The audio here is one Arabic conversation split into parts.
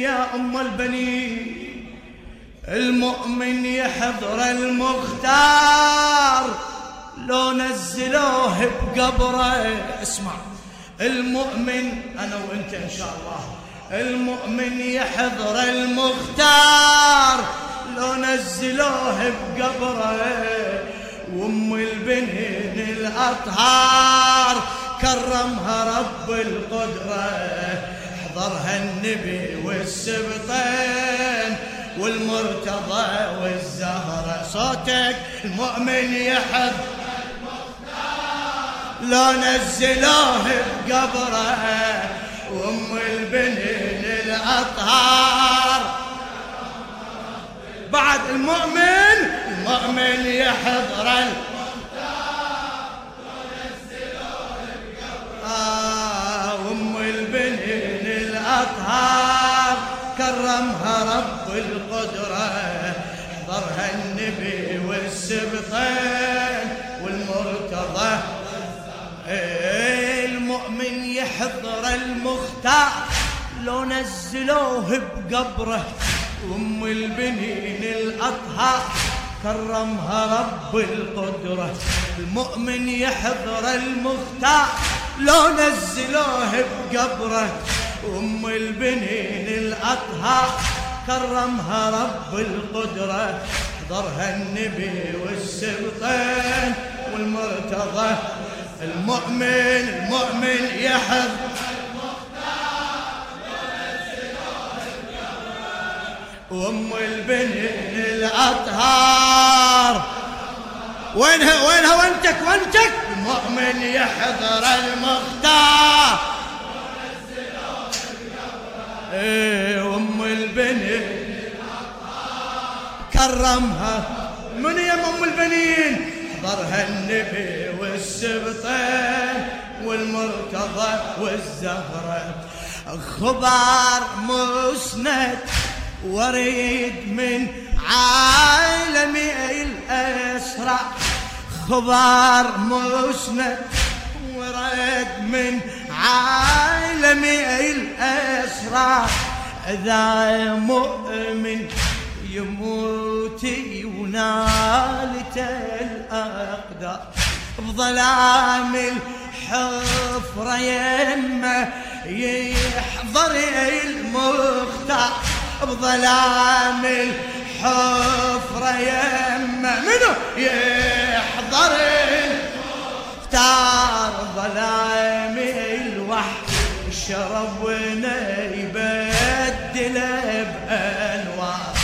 يا أم البنين المؤمن يحضر المختار. لو نزلوه بقبره اسمع. المؤمن أنا وأنت إن شاء الله. المؤمن يحضر المختار. لو نزلوه بقبره وأم البنين الأطهار. كرمها رب القدرة. حضرها النبي والسبطين والمرتضى والزهرة صوتك المؤمن يحب. لو نزلوه بقبره. وام البنين الأطهار. بعد المؤمن المؤمن يحضر كرمها رب القدرة حضرها النبي والسبطين والمرتضى. المؤمن يحضر المختار لو نزلوه بقبره. أم البنين الاطهار كرمها رب القدرة. المؤمن يحضر المختار لو نزلوه بقبره. أم البنين الاطهار كرمها رب القدرة حضرها النبي والسبطين والمرتضى. المؤمن المؤمن يحضر وام البنين الأطهار. وينها وينها وانتك وانتك المؤمن يحضر المختار إيه البنين. كرمها. من يا أم البنين؟ حضرها النبي والسبطين والمرتضى والزهرة. خبر مسند وريد من عالم الأسرع خبر مسند ورد من عالم الأسرع ذا مؤمن يموت ونالته الأقدار. بظلام الحفرة يمه يحضر المختار. بظلام الحفرة يمه منو؟ يحضر اختار ظلام شربنا يبدل بأنوار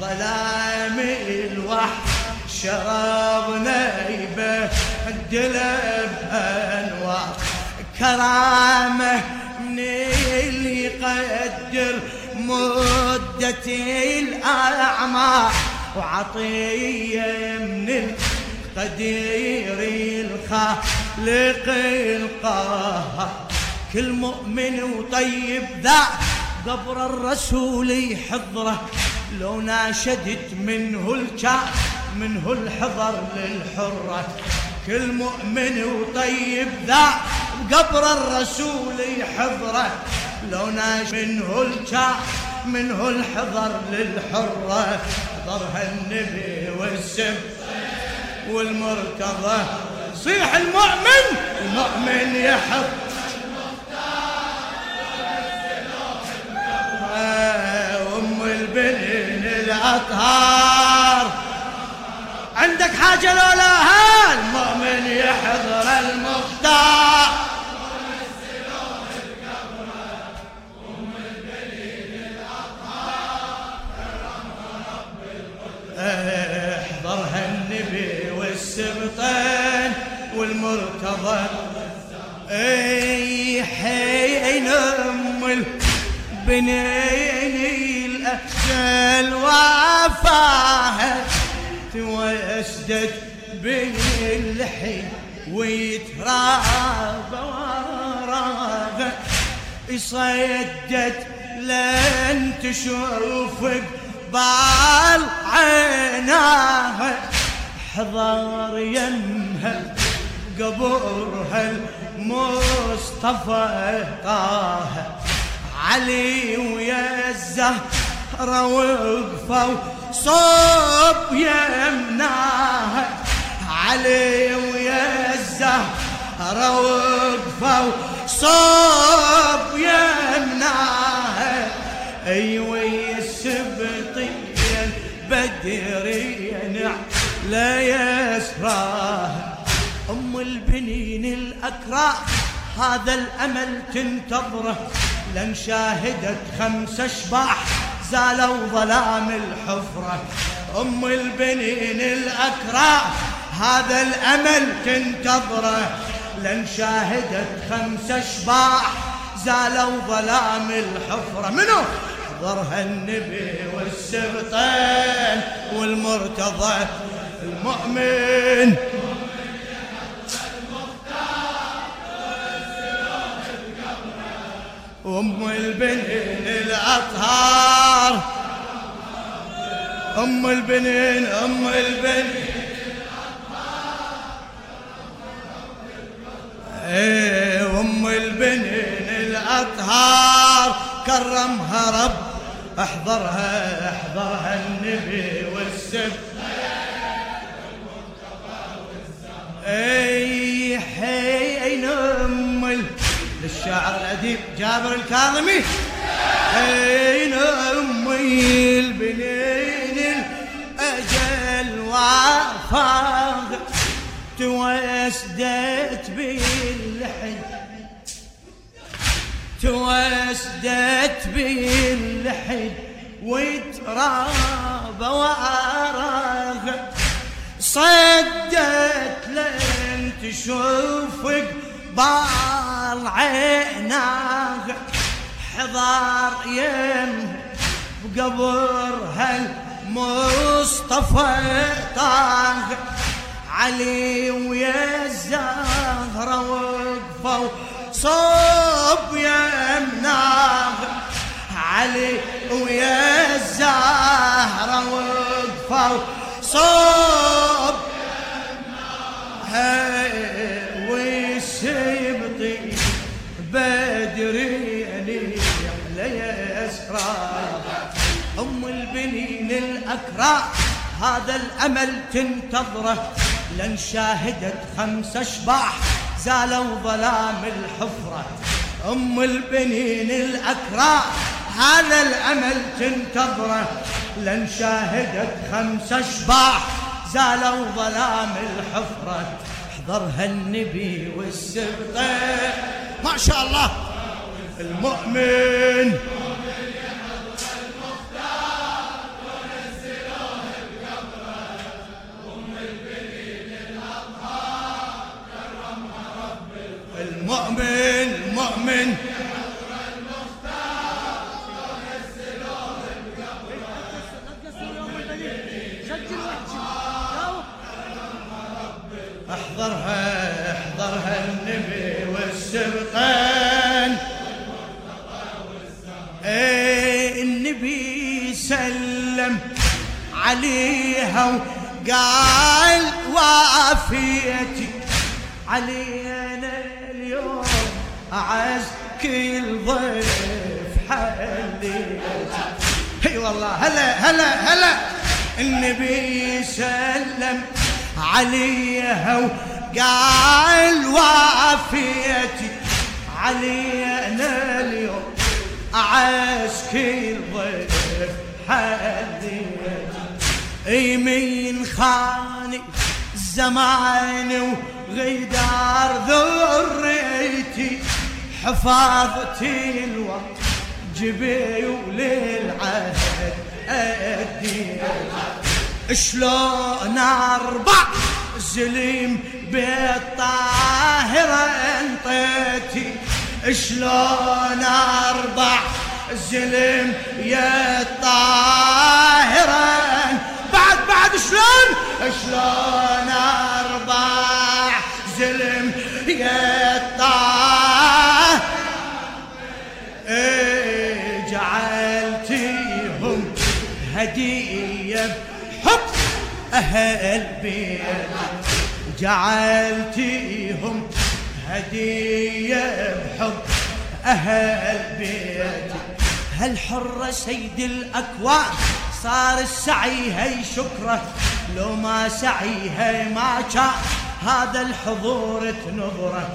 ظلام الوحش شربنا يبدل بأنوار كرامة من اللي يقدر مدتي الأعمار وعطية من القدير الخالق القهار. كل مؤمن وطيب ذا قبر الرسول يحضره لو ناشدت منه الكاف منه الحضر للحرة. كل مؤمن وطيب ذا قبر الرسول يحضره لو ناش منه الكاف منه الحضر للحرة. حضرها النبي والسب والمرتضى صيح المؤمن المؤمن يحب الاطهار عندك حاجة لولا المؤمن يحضر المختار. احضرها النبي والسبطين والمرتضى. أي حين ام البنين الاجل وفاها توسدت بالحين ويتراب وراها صيدت لن تشوفك بال عيناها حضر يمها قبرها المصطفى طه علي ويا الزهرة وقفوا صوب يمناها علي ويا الزهرة وقفوا صوب يمناها أيوه السبطية بدريا لا يسراها أم البنين الأكراه هذا الأمل تنتظره. لن شاهدت خمس أشباح زالوا ظلام الحفرة. أم البنين الأكراه هذا الأمل تنتظره. لن شاهدت خمس أشباح زالوا ظلام الحفرة. منو؟ حضرها النبي والسبطين والمرتضى المؤمن. أم البنين الأطهار. أم البنين أم البنين. إيه أم البنين الأطهار. كرمها رب أحضرها أحضرها النبي والسب. أي حي أم للشاعر الأديب جابر الكاظمي. أين أمي البنين الأجل وفاق توسدت باللحن توسدت باللحن وتراب وأراغ. صدت لن تشوفك عيناه حضار يم بقبر هالمصطفى طاغ. علي ويا الزهرة وقفوا صوب يمناه علي ويا الزهرة وقفوا صوب يمناه الأكرام هذا الأمل تنتظره. لن شاهدت خمس أشباح زالوا ظلام الحفرة. أم البنين الأكرام هذا الأمل تنتظره. لن شاهدت خمس أشباح زالوا ظلام الحفرة. حضرها النبي والسبطة. ما شاء الله. المؤمن. اي والله هلا هلا هلا. النبي سلم عليها وقال وافيتي. علينا اليوم اعسكر ضيف حديتي يمين خاني الزمان وغيدار ذريتي. حفاظتي الوقت جبي وللعهد. أديتي شلون أربع زليم بالطاهرة انطيتي؟ شلون أربع زلم يا الطاهرة بعد بعد شلون؟ شلون أربع أهل بيت جعلتيهم هدية بحب. أهل بيتي هالحرة سيد الأكوان؟ صار السعي هي شكره لو ما سعي هي ما كان. هذا الحضور تنظره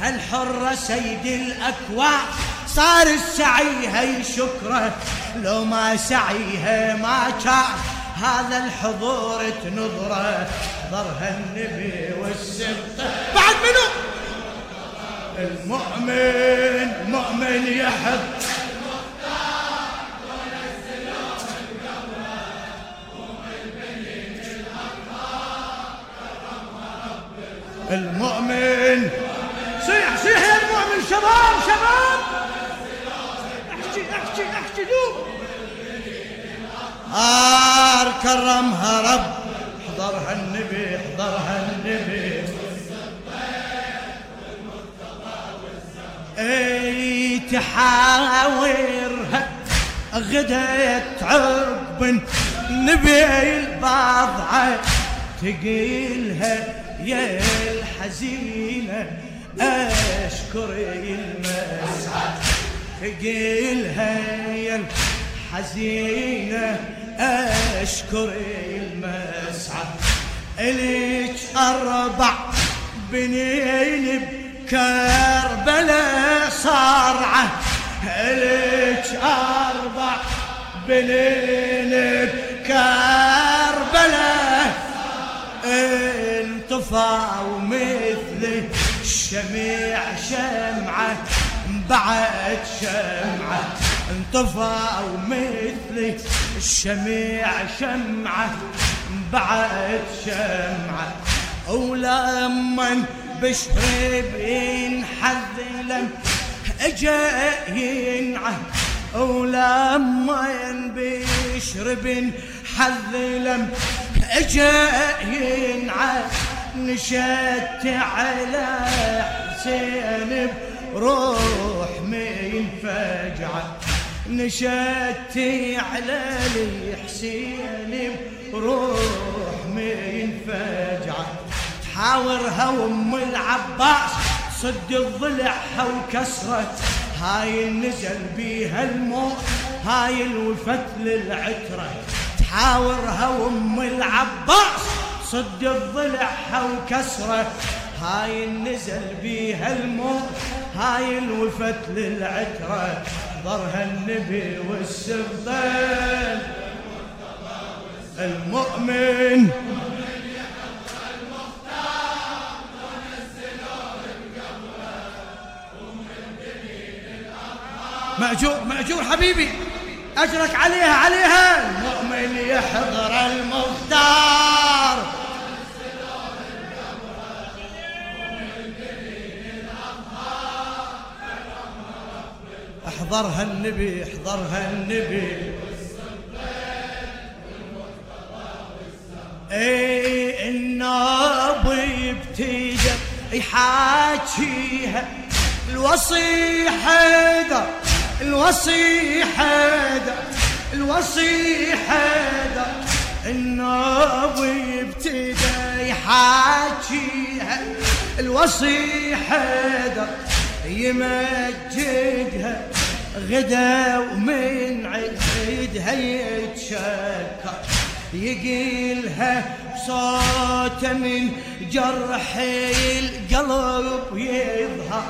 هالحرة سيد الأكوان؟ صار السعي هي شكره لو ما سعيها ما كان. هذا الحضور تنظره ظهرها النبي والسبطة بعد منو؟ المؤمن مؤمن يحب المؤمن. صيح صيح يا المؤمن. شباب شباب. احكي احكي احكي دوب. آر كرمها رب. حضرها النبي حضرها النبي. أي تحاورها غدت عقب نبي البضعة تقيلها يا الحزينة أشكر المسعى تقيلها يا الحزينة أشكر المسعى إليك أربع بنين بكربلاء صارعة. إليك أربع بنين بكربلاء انطفى ومثل الشميع شمعة بعد شمعة. انطفى ومثل الشميع شمعة بعد شمعة. ولما بشر بينحذ لم أجا ينعه. ولما بشر بينحذ لم أجا ينعه. نشدت على حسين بروح من فجعة. نشدت على الحسين بروح من فجعة. تحاورها ام العباس صد الضلعها وكسرت. هاي نزل بيها الموت هاي الوفت للعترة. تحاورها ام العباس صد الضلعها وكسرت. هاي نزل بيها الموت هاي الوفت للعترة. ضرها النبي والسبطين المؤمن. مأجور مأجور حبيبي. أجرك عليها عليها. المؤمن يحضر المختار احضرها النبي احضرها النبي. إي النبي ابتدى يحاكيها. الوصي حيدر الوصي حيدر الوصي حيدر النبي ابتدى يحاكيها. الوصي حيدر يمجدها. غدا ومن عيدها يتشكر يقيلها صوت من جرح القلب يظهر.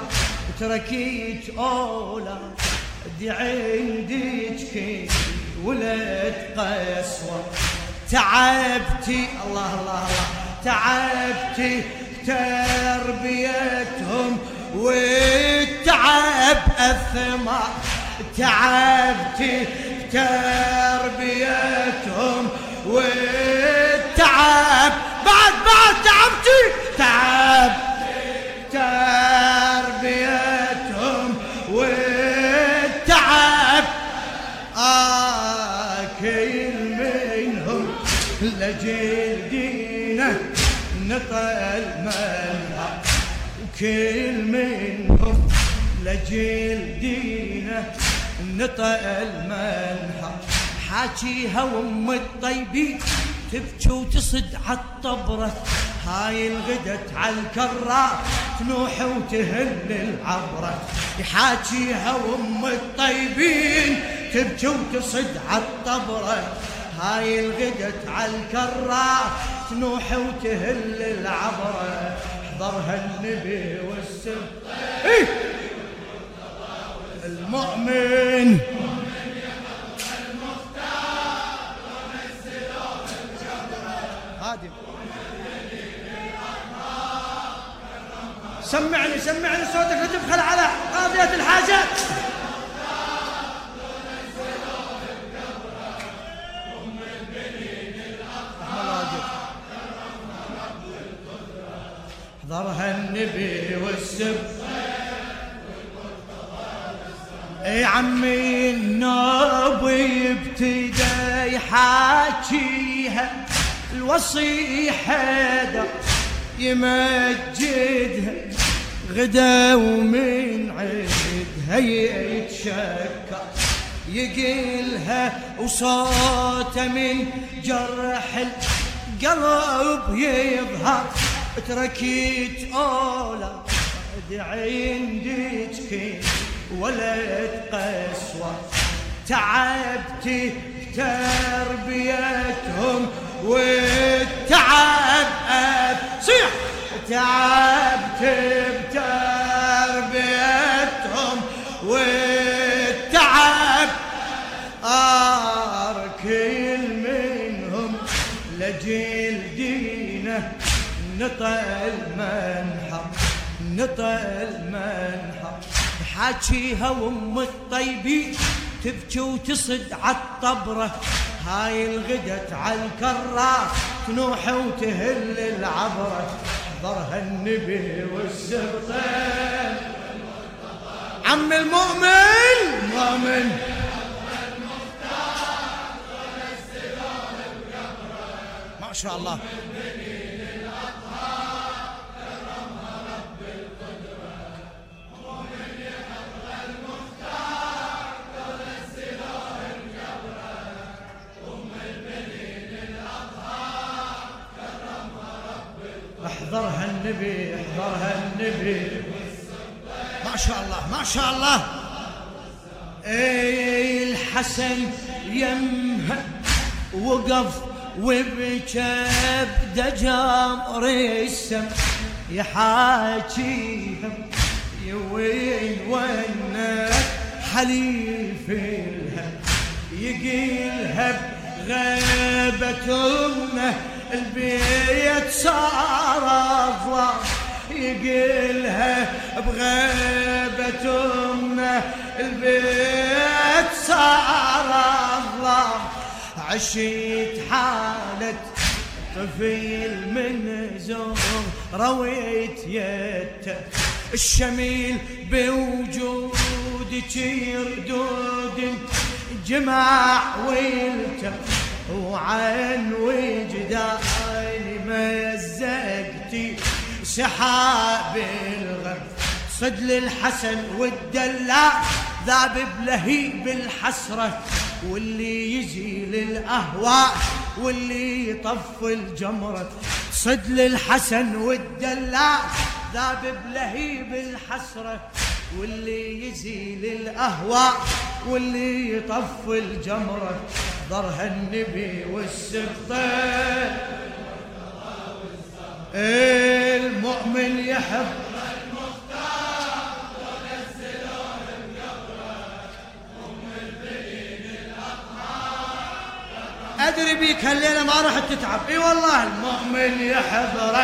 تركيت أولاد عندك ولد قسوة. تعبتي الله الله الله. تعبتي تربيتهم والتعب الثمار تعبتي تربيتهم والتعب. بعد بعد تعبتي تعب تربيتهم والتعب. آكل منهم لجل دينه نطل منها. وكل منهم لجل دينه نطق المنهر حاكيها وأم الطيبين تبكي وتصد عالطبرة هاي الغدت على الكرة تنوح وتهل العبرة. يحاكيها وأم الطيبين تبكي وتصد عالطبرة هاي الغدت على الكرة تنوح وتهل العبرة. حضرها النبي والسر إيه؟ المؤمن. سمعني سمعني صوتك لا تبخل على قاضية الحاجات. حضرها النبي والسب. الوصي حدا يمجدها غدا ومن عيدها يتشكى. يقلها وصوته من جرح القلب يظهر. تركيت أولا عندك ولد قسوة تعبت تربيتهم والتعب صيح! تعبت بتربيتهم والتعب أركل منهم لجل دينه نطى المنحر نطى المنحر حاكيها وأم الطيبين تبكي وتصد عالطبرة هاي الغدت عالكرة تنوح وتهل العبرة حضرها النبي والسبطين عم المؤمن. مؤمن. ما شاء الله. النبي احضرها النبي. ما شاء الله ما شاء الله. اي الحسن يمها وقف وبكى بدجامر السم يحاكيها وين وين حليف لها يقيلها بغيبة أمه البيت صار اظلام يقلها بغيبة امه البيت صار اظلام عشيت حالة طفيل من زور رويت يته الشميل بوجودك يردود. جماع ويلتف وعن وجداني مزقتي سحاب الغم صد للحسن والدلع ذاب بلهيب الحسرة. واللي يزيل الأهواء واللي يطف الجمرة. صد للحسن والدلع ذاب بلهيب الحسرة. واللي يزيل الأهواء واللي يطف الجمرة ضرها النبي والسبطين المؤمن يحب أدري بيك هالليلة ما راح تتعب. إي والله المؤمن يحضر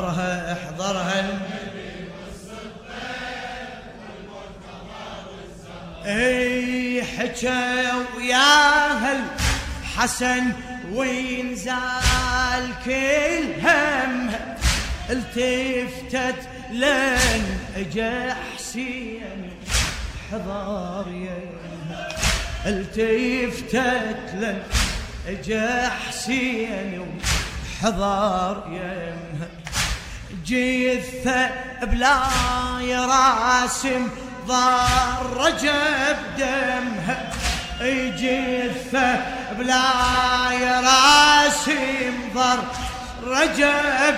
احضرها احضرها. اي حكى وياها الحسن وينزال كل هم التفتت لن اجا حسين حضار يمها التفتت لن اجا حسين حضار يمها جثة بلا يراسم رجب دمها. يجثه بلا يراسي انظر رجب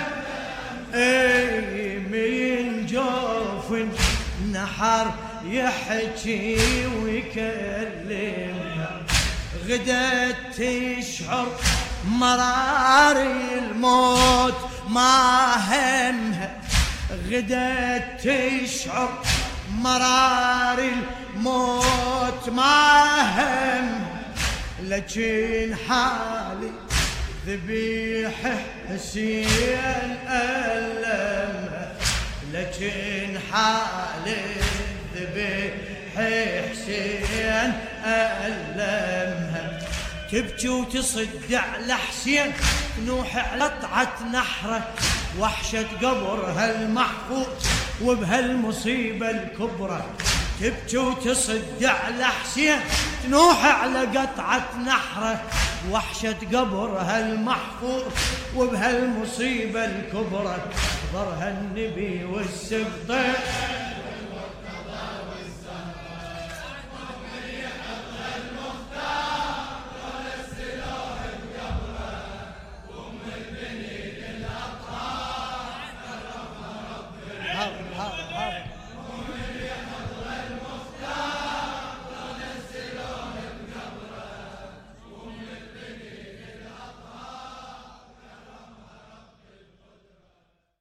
اي من جوف نحر يحكي ويكلمها. غدت تشعر مرار الموت ما همها غدت تشعر مرار الموت ما هم لكن حالي ذبيح حسين ألم لكن حالي ذبيح حسين ألمها تبكي وتصد على نوح على طعت نحرة. وحشة قبر هالمحفوظ وبهالمصيبة الكبرى. تبكي وتصد على حسين تنوح على قطعة نحرة. وحشة قبر هالمحفوظ وبهالمصيبة الكبرى. ظهرها النبي والسبطين.